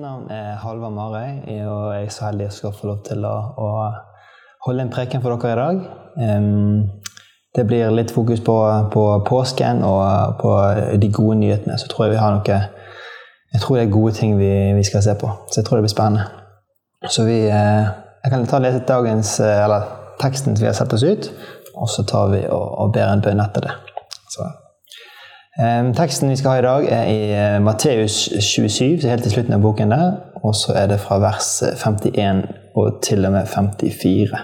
Navn er Halvard Marøy, og jeg er så heldig å få lov til å, å holde en preken for dere i dag. Um, Det blir litt fokus på, på påsken og på de gode nyhetene. Så tror jeg vi har noe Jeg tror det er gode ting vi, vi skal se på. Så jeg tror det blir spennende. Så vi eh, Jeg kan ta lese dagens, eller teksten vi har sett oss ut, og så tar vi og, og ber en bønn etter det. Så teksten vi skal ha i dag, er i eh, Matteus 27, så helt til slutten av boken der. Og så er det fra vers 51 og til og med 54.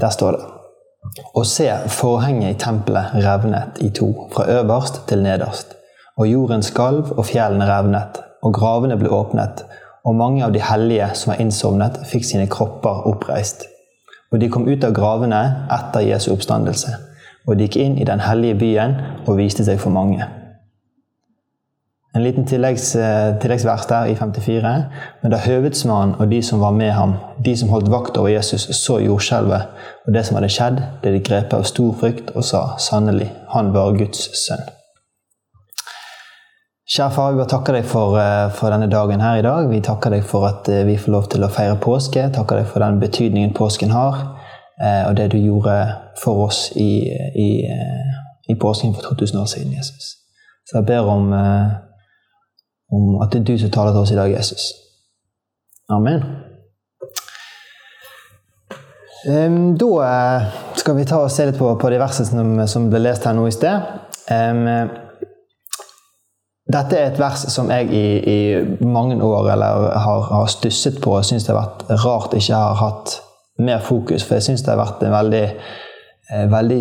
Der står det Og se, forhenget i tempelet revnet i to, fra øverst til nederst. Og jorden skalv, og fjellene revnet, og gravene ble åpnet, og mange av de hellige som var innsovnet, fikk sine kropper oppreist. Og de kom ut av gravene etter Jesu oppstandelse, og de gikk inn i den hellige byen og viste seg for mange. En liten tilleggs, eh, tilleggsvers der i 54. Men da høvedsmannen og de som var med ham, de som holdt vakt over Jesus, så jordskjelvet og det som hadde skjedd, ble de grepet av stor frykt og sa sannelig, han var Guds sønn. Kjære far, vi bare takker deg for, eh, for denne dagen her i dag. Vi takker deg for at eh, vi får lov til å feire påske. Takker deg for den betydningen påsken har, og det du gjorde for oss i, i, i påsken for 2000 år siden, Jesus. Så jeg ber om, eh, om at det er du som taler til oss i dag, Jesus. Amen. Um, Da eh, skal vi ta og se litt på, på de versene som, som ble lest her nå i sted. Um, dette er et vers som jeg i, i mange år eller har, har stusset på og syns det har vært rart ikke har hatt mer fokus. For jeg syns det har vært en veldig, eh, veldig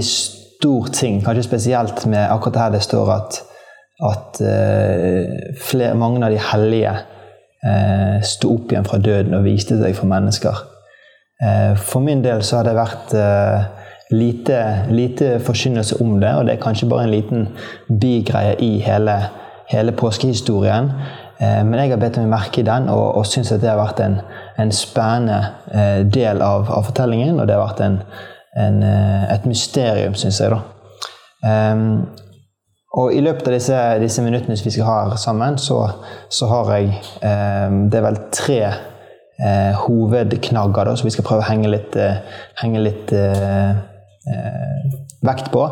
stor ting, kanskje spesielt med akkurat her det står at, at uh, flere, mange av de hellige uh, sto opp igjen fra døden og viste seg for mennesker. Uh, for min del så har det vært lite, lite forkynnelse om det, og det er kanskje bare en liten bigreie i hele, hele påskehistorien. Eh, Men jeg har bedt meg merke i den og, og syns at det har vært en, en spennende del av, av fortellingen. Og det har vært en, en, eh, et mysterium, syns jeg. da. Um, og i løpet av disse, disse minuttene vi skal ha sammen, så, så har jeg um, Det er vel tre uh, hovedknagger da, som vi skal prøve å henge litt, uh, henge litt uh, vekt på.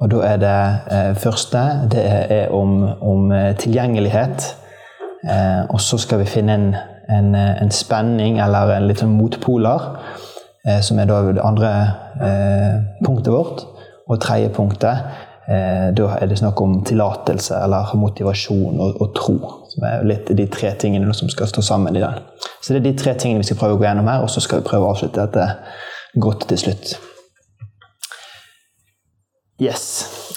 Og da er det første det er om, om tilgjengelighet. Og så skal vi finne en, en, en spenning, eller en litt sånn motpoler, som er da det andre eh, punktet vårt. Og tredje punktet, eh, da er det snakk om tillatelse eller motivasjon og, og tro. Som er litt de tre tingene som skal stå sammen i den. Så det er de tre tingene vi skal prøve å gå gjennom her, og så skal vi prøve å avslutte dette godt til slutt. Yes.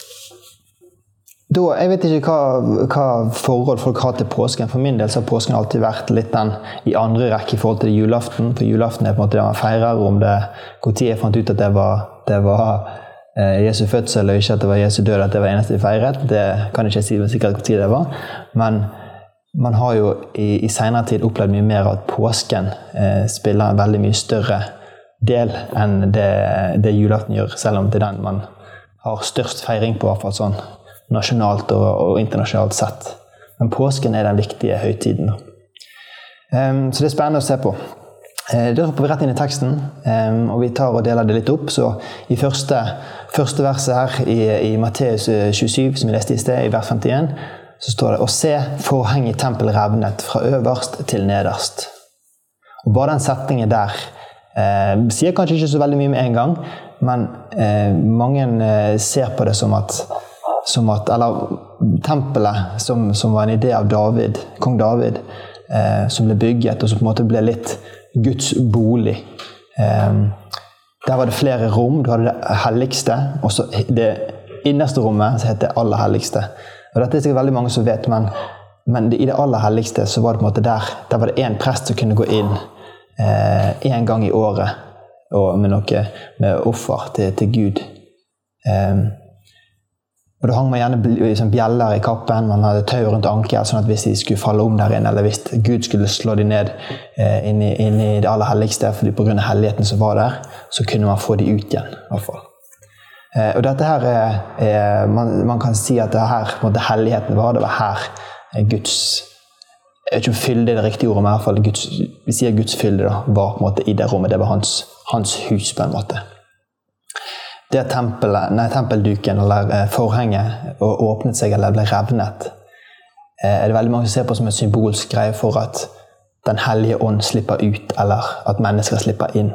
Da, jeg vet ikke hva, hva forhold folk har til påsken. For min del så har påsken alltid vært litt den i andre rekke i forhold til julaften. For julaften er på en måte det man feirer. Om det Når jeg fant ut at det var, det var eh, Jesu fødsel og ikke at det var Jesu død, at det var eneste vi feiret, det kan jeg ikke si med sikkerhet når det var. Men man har jo i, i senere tid opplevd mye mer at påsken eh, spiller en veldig mye større del enn det, det julaften gjør, selv om det er den man har størst feiring på, iallfall sånn nasjonalt og, og internasjonalt sett. Men påsken er den viktige høytiden. Um, så det er spennende å se på. Uh, Da hopper vi rett inn i teksten, um, og vi tar og deler det litt opp. Så i første, første verset her i, i Matteus eh, 27, som vi leste i sted, i vers 51, så står det å se forhenget i tempelet revnet fra øverst til nederst. Og bare den setningen der eh, sier kanskje ikke så veldig mye med en gang, men eh, mange eh, ser på det som at, som at Eller tempelet, som, som var en idé av David, kong David, eh, som ble bygget, og som på en måte ble litt Guds bolig. Eh, der var det flere rom. Du hadde det helligste, og så det innerste rommet som het det aller helligste. Og Dette er sikkert veldig mange som vet, men men det, i det aller helligste så var det på en måte der, der var det én prest som kunne gå inn én eh, gang i året og med noe med offer til, til Gud. Um, og Da hang man gjerne liksom, bjeller i kappen, man hadde tau rundt ankeret, sånn at hvis de skulle falle om der inne, eller hvis Gud skulle slå dem ned eh, inn, i, inn, i, det aller helligste fordi pga. helligheten som var der, så kunne man få dem ut igjen. i hvert fall. Eh, og dette her er, er man, man, kan si at det her måte, helligheten var. Det var her Guds Jeg vet ikke om fylde er det riktige ordet, men i hvert fall Guds, vi sier Guds fylde da, var på en måte i det rommet. Det var hans, hans hus, på en måte det nei, tempelduken eller eh, forhenget åpnet seg eller ble revnet, eh, er det veldig mange som ser på som en symbolsk greie for at Den hellige ånd slipper ut, eller at mennesker slipper inn.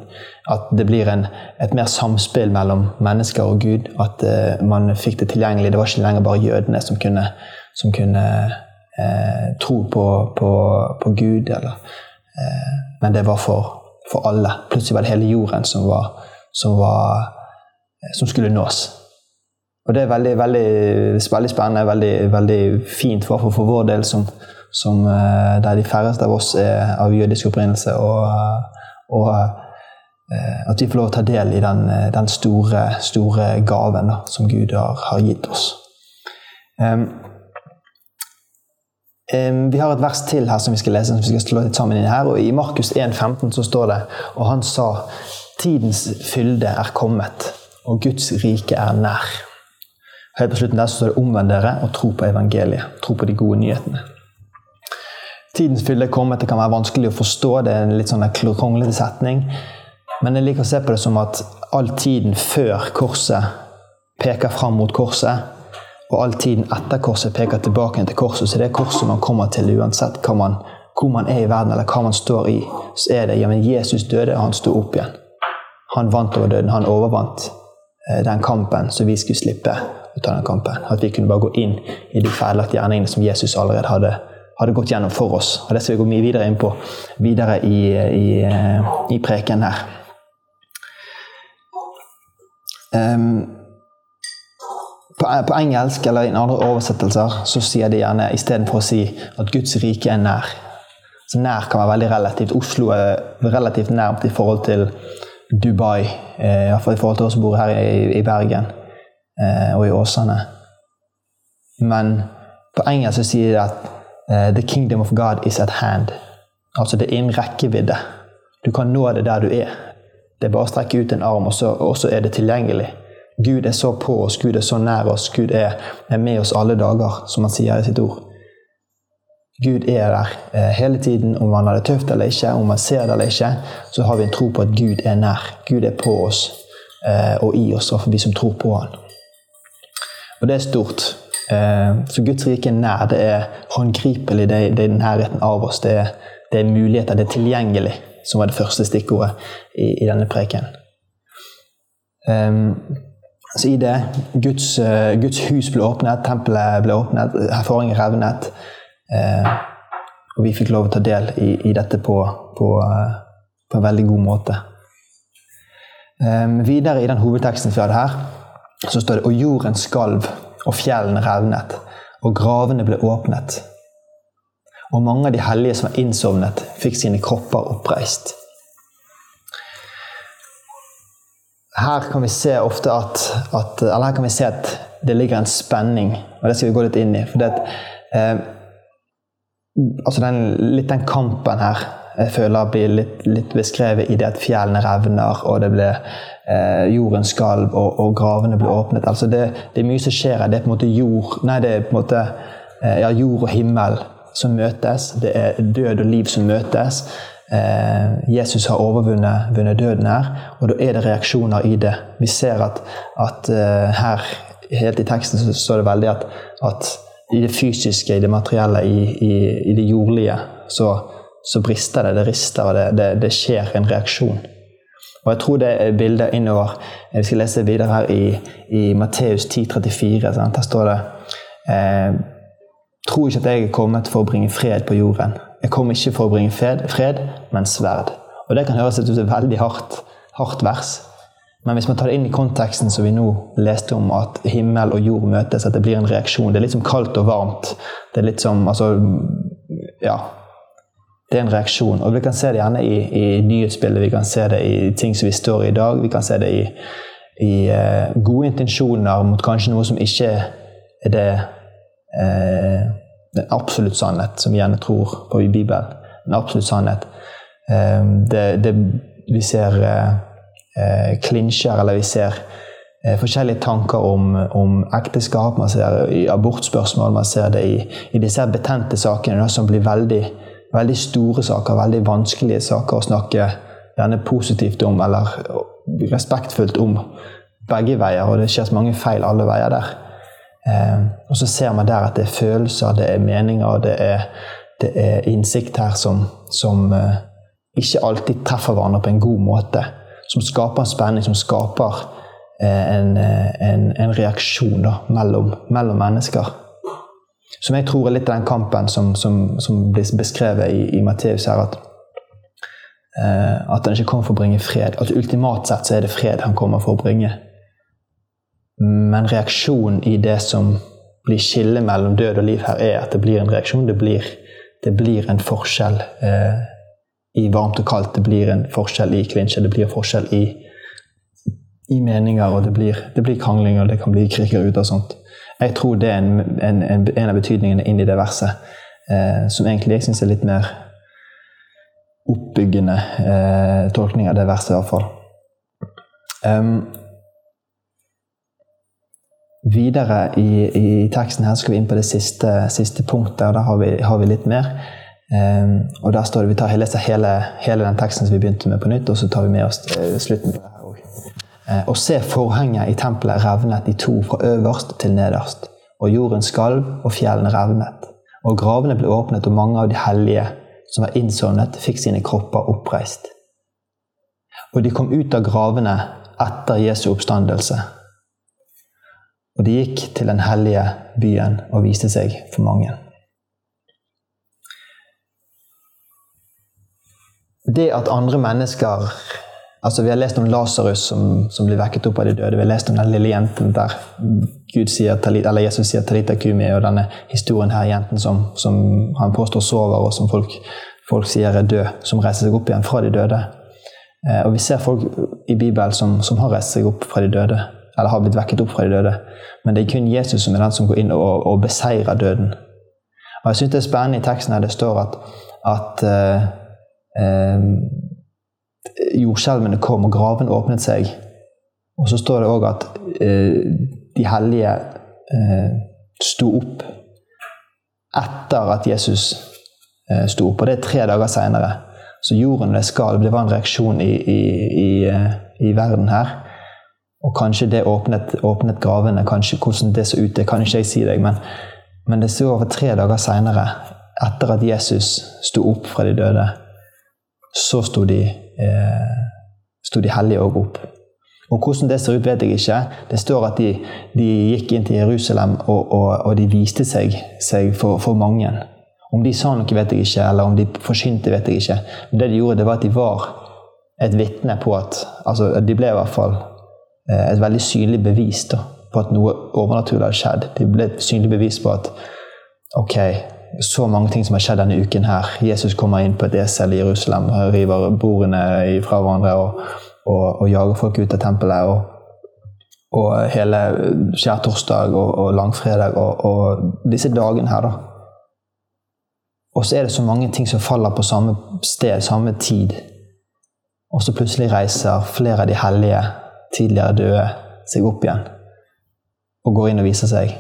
At det blir en, et mer samspill mellom mennesker og Gud. At uh, man fikk det tilgjengelig. Det var ikke lenger bare jødene som kunne, som kunne uh, tro på, på, på, Gud. Eller, uh, men det var for, for alle. Plutselig var det hele jorden som var, som var Eh, som skulle nås. Og det er veldig, veldig, veldig spennende, veldig, veldig fint for, for, vår del, som, som, eh, der de færreste av oss er av jødisk opprinnelse. Og, og eh, at vi får lov å ta del i den, den store, store gaven da, som Gud har, har gitt oss. Um, vi har et vers til her som vi skal lese, som vi skal slå litt sammen inn her. og I Markus 1,15 så står det Og han sa Tidens fylde er kommet og Guds rike er nær. Helt på slutten der så står det 'omvend dere og tro på evangeliet'. Tro på de gode nyhetene. Tidens fylde er kommet. Det kan være vanskelig å forstå. Det er en litt sånn kronglete setning. Men jeg liker å se på det som at all tiden før korset peker fram mot korset, og all tiden etter korset peker tilbake til korset. Så det er korset man kommer til uansett man, hvor man er i verden, eller hva man står i. Så er det ja, men Jesus døde, og han sto opp igjen. Han vant over døden. Han overvant den kampen, så vi skulle slippe å ta den kampen. At vi kunne bare gå inn i de feilaktige gjerningene som Jesus allerede hadde, hadde, gått gjennom for oss. Og Det skal vi gå mye videre inn på videre i, i, eh, i preken her. Um, på, på, engelsk eller i andre oversettelser så sier de gjerne istedenfor å si at Guds rike er nær. Så nær kan være veldig relativt. Oslo er relativt nærmt i forhold til Dubai, eh, iallfall i forhold til oss som bor her i, Bergen eh, og i Åsane. Men på engelsk så sier de at uh, 'the kingdom of God is at hand'. Altså det er innen rekkevidde. Du kan nå det der du er. Det er bare å strekke ut en arm, og så, og så er det tilgjengelig. Gud er så på oss, Gud er så nær oss, Gud er med oss alle dager, som han sier i sitt ord. Gud er der eh, hele tiden, om man har det tøft eller ikke, om man ser det eller ikke, så har vi en tro på at Gud er nær. Gud er på oss eh, og i oss, for vi som tror på han. Og det er stort. Eh, så Guds rike er nær. Det er håndgripelig, det er, nærheten av oss. Det er, det er, muligheter, det er tilgjengelig, som var det første stikkordet i, i denne preken. Så i det Guds, Guds, hus ble åpnet, tempelet ble åpnet, erfaringer revnet. Eh, og vi fikk lov å ta del i, i dette på, på, eh, på, en veldig god måte. Eh, videre i den hovedteksten vi hadde her, så står det Og jorden skalv, og fjellene revnet, og gravene ble åpnet. Og mange av de hellige som var innsovnet, fikk sine kropper oppreist. Her kan vi se ofte at, at, eller her kan vi se at det ligger en spenning, og det skal vi gå litt inn i. for det at, eh, altså den, litt den kampen her jeg føler blir litt, litt beskrevet i det at fjellene revner, og det blir eh, jorden skalv, og, og, gravene blir åpnet. Altså det, det, er mye som skjer her. Det er på en måte jord Nei, det er på en måte eh, ja, jord og himmel som møtes. Det er død og liv som møtes. Eh, Jesus har overvunnet døden her, og da er det reaksjoner i det. Vi ser at, at uh, her, helt i teksten, så står det veldig at, at i det fysiske, i det materielle, i, i, i det jordlige, så, så, brister det, det rister, og det, det, det, skjer en reaksjon. Og Jeg tror det er bildet innover Vi skal lese videre her i, i Matteus 10,34. Der står det eh, Tro ikke at jeg er kommet for å bringe fred på jorden. Jeg kom ikke for å bringe fred, fred men sverd. Og Det kan høres ut som et veldig hardt, hardt vers. Men hvis man tar det inn i konteksten som vi nå leste om, at himmel og jord møtes, at det blir en reaksjon Det er litt som kaldt og varmt. Det er litt som Altså, ja. Det er en reaksjon. Og vi kan se det gjerne i, i nyhetsbildet, vi kan se det i ting som vi står i i dag. Vi kan se det i, i uh, gode intensjoner mot kanskje noe som ikke er det uh, den absolutt sannhet, som vi gjerne tror på i Bibelen. En absolutt sannhet. Uh, det, det, vi ser eh, klinsjer, eller vi ser eh, forskjellige tanker om, om, ekteskap. Man ser i abortspørsmål, man ser det i, i disse betente sakene som blir veldig, veldig, store saker, veldig vanskelige saker å snakke gjerne positivt om, eller respektfullt om begge veier. Og det skjer så mange feil alle veier der. Eh, og så ser man der at det er følelser, det er meninger, det er, det er innsikt her som, som eh, ikke alltid treffer hverandre på en god måte som skaper spenning, som skaper eh, en, eh, en, en reaksjon da, mellom, mellom, mennesker. Som jeg tror er litt av den kampen som, som, som blir beskrevet i, i Matteus her. At, eh, at han ikke kommer for å bringe fred. At ultimat sett så er det fred han kommer for å bringe. Men reaksjonen i det som blir skillet mellom død og liv her, er at det blir en reaksjon. Det blir, det blir en forskjell. Eh, i varmt og kaldt. Det blir en forskjell i klinsjer, det blir forskjell i, i meninger, og det blir, det blir krangling, og det kan bli kriger ut og sånt. Jeg tror det er en, en, en, en av betydningene inn i det verset, eh, som egentlig jeg syns er litt mer oppbyggende eh, tolkning av det verset, i hvert fall. Um, videre i, i, teksten her skal vi inn på det siste, siste punktet, og da har vi, har vi litt mer. Um, og der står det, Vi tar leser hele, hele, den teksten som vi begynte med, på nytt, og så tar vi med oss uh, slutten på det her. Uh, eh, og se forhenget i tempelet revnet i to fra øverst til nederst. Og jorden skalv, og fjellene revnet. Og gravene ble åpnet, og mange av de hellige som var innsovnet, fikk sine kropper oppreist. Og de kom ut av gravene etter Jesu oppstandelse. Og de gikk til den hellige byen og viste seg for mange. Det at andre mennesker altså Vi har lest om Lasarus som, som, blir vekket opp av de døde. Vi har lest om den lille jenten der sier, eller Jesus sier 'Talita Kumi', og denne historien her, jenten som, som han påstår sover, og som folk, folk, sier er død, som reiser seg opp igjen fra de døde. Eh, og vi ser folk i Bibelen som, som, har reist seg opp fra de døde, eller har blitt vekket opp fra de døde. Men det er kun Jesus som er den som går inn og, og beseirer døden. Og jeg syns det er spennende i teksten her det står at, at eh, jordskjelvene kom, og graven åpnet seg. Og så står det òg at eh, de hellige eh, sto opp etter at Jesus eh, sto opp. Og det er tre dager seinere. Så jorden ble skalv. Det var en reaksjon i, i, i, i, verden her. Og kanskje det åpnet, åpnet gravene. kanskje Hvordan det så ut, det kan ikke jeg si deg. Men, men det står over tre dager seinere, etter at Jesus sto opp fra de døde så sto de, eh, sto de hellige òg opp. Og Hvordan det ser ut, vet jeg ikke. Det står at de, de gikk inn til Jerusalem, og, og, og de viste seg, seg for, for, mange. Om de sa noe, vet jeg ikke, eller om de forsynte, vet jeg ikke. Men det de gjorde, det var at de var et vitne på at altså De ble i hvert fall eh, et veldig synlig bevis da, på at noe overnaturlig hadde skjedd. De ble et synlig bevis på at ok, så mange ting som har skjedd denne uken her. Jesus kommer inn på et esel i Jerusalem river bordene fra hverandre og, og, og jager folk ut av tempelet. Og, og hele skjærtorsdag og, og langfredag og, og disse dagene her, da. Og så er det så mange ting som faller på samme sted, samme tid. Og så plutselig reiser flere av de hellige, tidligere døde, seg opp igjen og går inn og viser seg.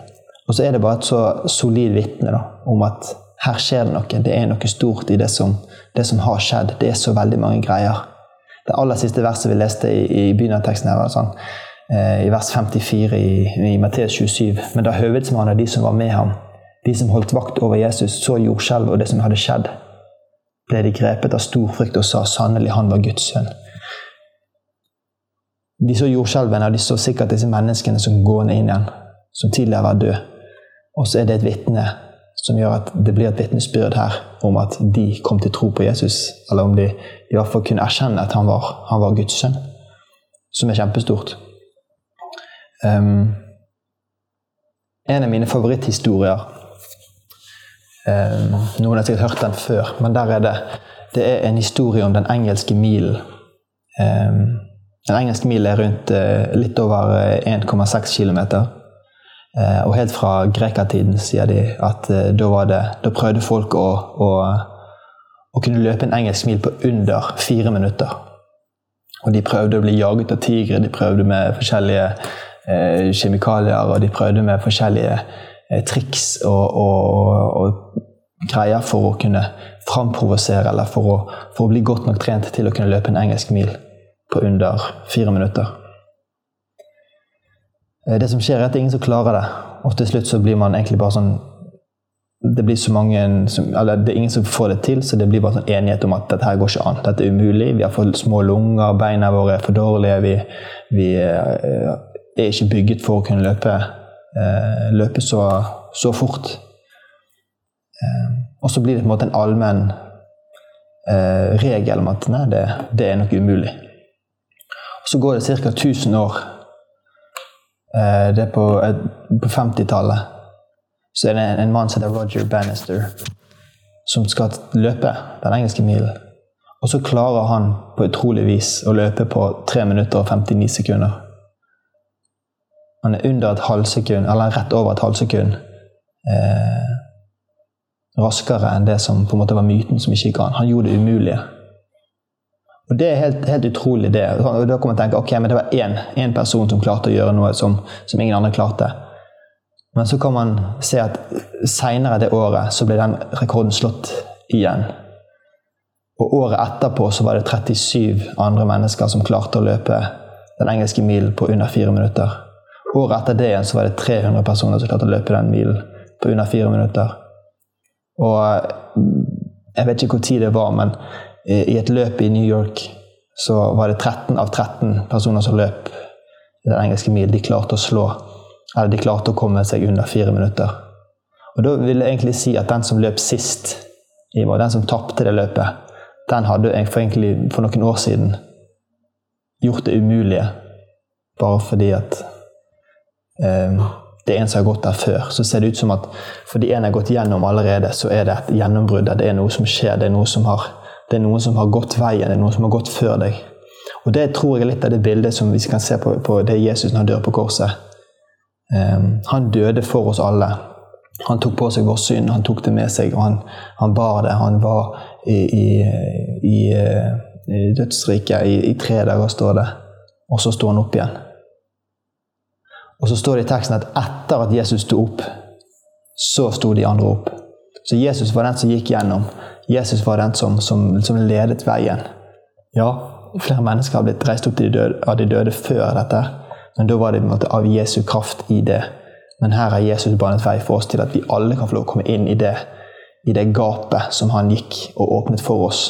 Og så er det bare et så solid vitne om at her skjer det noe. Det er noe stort i det som, det som, har skjedd. Det er så veldig mange greier. Det aller siste verset vi leste i, i begynnelsen av teksten, her sånn, eh, i vers 54 i, i Matteus 27. Men da høvedsmannen og de som var med ham, de som holdt vakt over Jesus, så jordskjelvet og det som hadde skjedd, ble de grepet av stor frykt og sa sannelig han var Guds sønn. De så jordskjelvene, og de så sikkert disse menneskene som gående inn igjen, som tidligere var døde. Og så er det et vitne som gjør at det blir et vitnesbyrd her om at de kom til tro på Jesus. Eller om de i hvert fall kunne erkjenne at han var, han var Guds sønn. som er kjempestort. Um, en av mine favoritthistorier um, Noen har sikkert hørt den før, men der er det det er en historie om den engelske milen. Um, den engelske milen er rundt uh, litt over 1,6 km. Uh, og helt fra grekertiden sier de at uh, da, det, da, prøvde folk å, å, å, kunne løpe en engelsk mil på under fire minutter. Og de prøvde å bli jaget av tigre, de prøvde med forskjellige eh, kjemikalier, og de prøvde med forskjellige eh, triks og, og, og, greier for å kunne framprovosere, eller for å, for å, bli godt nok trent til å kunne løpe en engelsk mil på under fire minutter. Eh, det som skjer, er at ingen som klarer det, og til slutt så blir man egentlig bare sånn det blir så mange som, eller det er ingen som får det til, så det blir bare sånn enighet om at dette her går ikke an. Dette er umulig. Vi har for små lunger, beina våre er for dårlige. Vi, vi uh, er ikke bygget for å kunne løpe, uh, løpe så, så, fort. Og så blir det på en måte en allmenn regel om at nei, det, det, er nok umulig. Og så går det ca. 1000 år. Det er på, på 50-tallet så er det en, en mann som heter Roger Bannister, som skal løpe den engelske milen. Og så klarer han på utrolig vis å løpe på 3 minutter og 59 sekunder. Han er under et halvsekund, eller rett over et halvsekund eh, raskere enn det som på en måte var myten som ikke gikk an. Han gjorde det umulige. Og Det er helt, helt utrolig, det. Og Da kan man tenke ok, men det var én, person som klarte å gjøre noe som, som ingen andre klarte. Men så kan man se at seinere det året så ble den rekorden slått igjen. Og året etterpå så var det 37 andre mennesker som klarte å løpe den engelske milen på under fire minutter. Året etter det igjen så var det 300 personer som klarte å løpe den milen på under fire minutter. Og jeg vet ikke hvor tid det var, men i et løp i New York så var det 13 av 13 personer som løp den engelske mil. De klarte å slå eller de klarte å komme seg under fire minutter. Og Da vil jeg egentlig si at den som løp sist, den som tapte det løpet, den hadde for, egentlig, for noen år siden gjort det umulige. Bare fordi at eh, det er en som har gått der før. Så ser det ut som at fordi en har gått gjennom allerede, så er det et gjennombrudd. Det er noe som skjer. Det er, noe som har, det er noen som har gått veien. Det er noen som har gått før deg. Og Det tror jeg er litt av det bildet som vi kan se på, på det Jesus når han dør på korset. Um, han døde for oss alle. Han tok på seg vår synd, han tok det med seg, og han, han bar det. Han var i, i, i, i dødsriket i, i, tre dager, står det. Og så sto han opp igjen. Og så står det i teksten at etter at Jesus sto opp, så sto de andre opp. Så Jesus var den som gikk gjennom. Jesus var den som, som, som ledet veien. Ja, flere mennesker har blitt reist opp de døde, av de døde før dette. Men da var det måte av Jesu kraft i det. Men her har Jesus banet vei for oss til at vi alle kan få lov å komme inn i det, i det gapet som han gikk og åpnet for oss.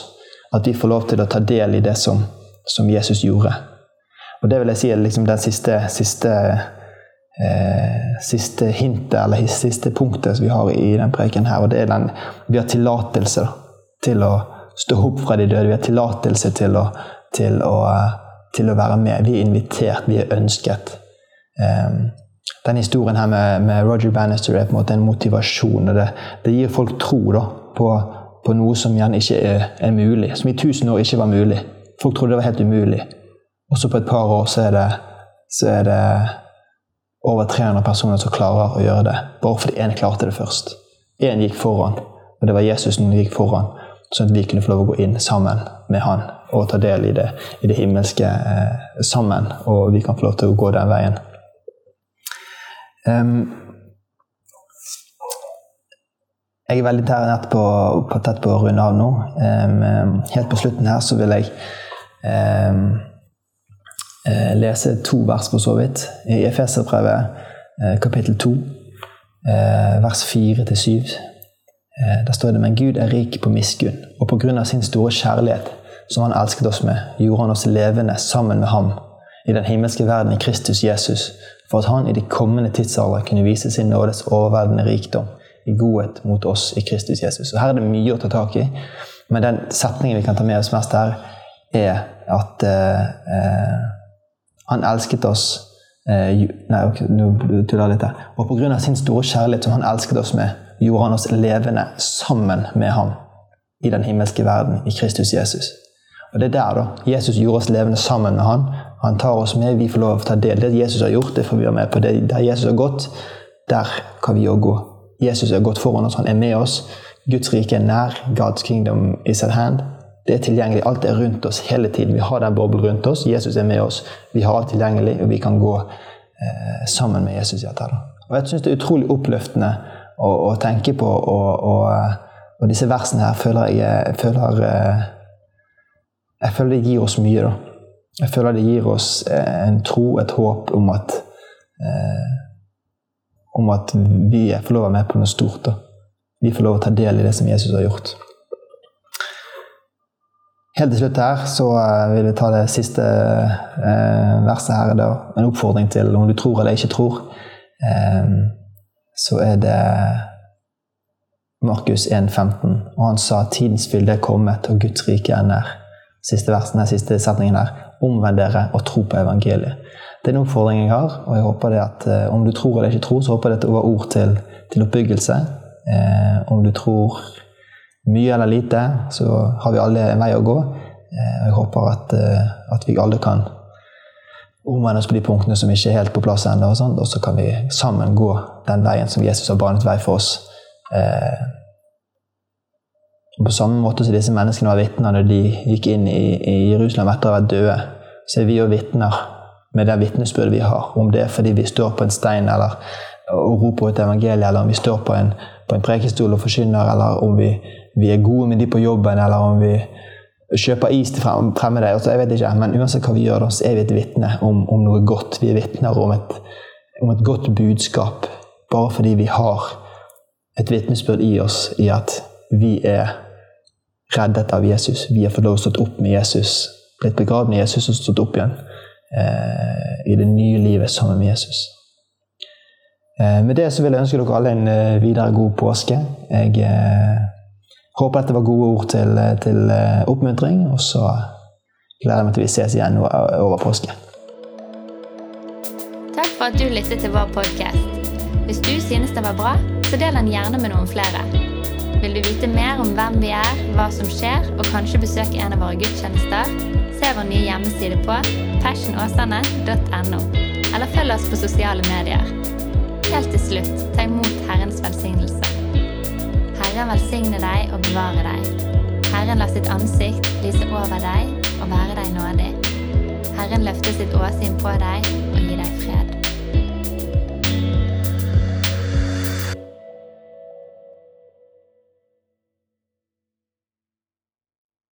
At vi får lov til å ta del i det som, som Jesus gjorde. Og det vil jeg si er liksom den siste, siste, eh, siste hintet, eller siste punktet som vi har i den preken her. Og det er den Vi har tillatelse til å stå opp fra de døde. Vi har tillatelse til å, til å til å være med. Vi er invitert, vi er ønsket. Um, den historien her med, med, Roger Bannister er på en måte en motivasjon. og Det, det gir folk tro da, på, på, noe som gjerne ikke er, er, mulig. Som i tusen år ikke var mulig. Folk trodde det var helt umulig. Og så på et par år så er det, så er det over 300 personer som klarer å gjøre det. Bare fordi én klarte det først. Én gikk foran, og det var Jesus som gikk foran. Sånn at vi kunne få lov å gå inn sammen med han og ta del i det, i det himmelske eh, sammen. Og vi kan få lov til å gå den veien. Um, jeg er veldig tett på, på, tett på å runde av nå. Um, helt på slutten her så vil jeg um, lese to vers, for så vidt. I Efeserbrevet uh, kapittel 2, uh, vers 4-7. Uh, der står det Men Gud er rik på miskunn, og på grunn av sin store kjærlighet som han elsket oss med, gjorde han oss levende sammen med ham i den himmelske verden i Kristus Jesus, for at han i de kommende tidsalder kunne vise sin nådes overveldende rikdom i godhet mot oss i Kristus Jesus. Og Her er det mye å ta tak i, men den setningen vi kan ta med oss mest her, er at, eh, Han elsket oss eh, Nei, nå tuller jeg litt her. Og pga. sin store kjærlighet som han elsket oss med, gjorde han oss levende sammen med ham i den himmelske verden, i Kristus Jesus. Og det er der, da. Jesus gjorde oss levende sammen med han. Han tar oss med, vi får lov til å ta del. Det Jesus har gjort, det får vi være med på. Det, der Jesus har gått, der kan vi òg gå. Jesus har gått foran oss, han er med oss. Guds rike er nær. God's kingdom is at hand. Det er tilgjengelig. Alt er rundt oss hele tiden. Vi har den boblen rundt oss. Jesus er med oss. Vi har alt tilgjengelig, og vi kan gå eh, sammen med Jesus i dette. Og jeg syns det er utrolig oppløftende å, å tenke på, og, og, og, disse versene her føler jeg, jeg føler eh, jeg føler det gir oss mye. da. Jeg føler det gir oss eh, en tro, et håp om at eh, om at vi får lov å være med på noe stort. da. Vi får lov å ta del i det som Jesus har gjort. Helt til slutt her så eh, vil vi ta det siste eh, verset her. Da. En oppfordring til om du tror eller ikke tror. Eh, så er det Markus 1,15. Og han sa tidens fylde er kommet, og Guds rike er nær siste versen, siste setningen her. Omvend dere og tro på evangeliet. Det er en oppfordring jeg har, og jeg håper det at eh, om du tror eller ikke tror, så håper jeg dette var ord til, til oppbyggelse. Eh, om du tror mye eller lite, så har vi alle en vei å gå. Eh, jeg håper at, eh, at, vi alle kan omvende oss på de punktene som ikke er helt på plass ennå, og, sånn, og så kan vi sammen gå den veien som Jesus har banet vei for oss. Eh, På samme måte som disse menneskene var vitner når de gikk inn i, i Jerusalem etter å ha vært døde, så er vi jo vitner med det vitnesbyrdet vi har. Om det er fordi vi står på en stein eller og roper ut evangeliet, eller om vi står på en, på en prekestol og forkynner, eller om vi, vi, er gode med de på jobben, eller om vi kjøper is til fremmede. Altså, jeg vet ikke, Men uansett hva vi gjør, så er vi et vitne om, om, noe godt. Vi er vitner om et, om et godt budskap bare fordi vi har et vitnesbyrd i oss i at vi er reddet av Jesus. Vi har fått lov å stå opp med Jesus, blitt begravd med Jesus og stått opp igjen eh, i det nye livet sammen med Jesus. Eh, med det så vil jeg ønske dere alle en eh, videre god påske. Jeg eh, håper dette var gode ord til, eh, til eh, oppmuntring, og så gleder jeg meg til vi ses igjen over påske. Takk for at du lyttet til vår podkast. Hvis du synes den var bra, så del den gjerne med noen flere. Vil du vite mer om hvem vi er, hva som skjer, og kanskje besøke en av våre gudstjenester, se vår nye hjemmeside på fashionåsane.no, eller følg oss på sosiale medier. Helt til slutt, ta imot Herrens velsignelse. Herren velsigne deg og bevare deg. Herren la sitt ansikt lyse over deg og være deg nådig. Herren løfte sitt åsyn på deg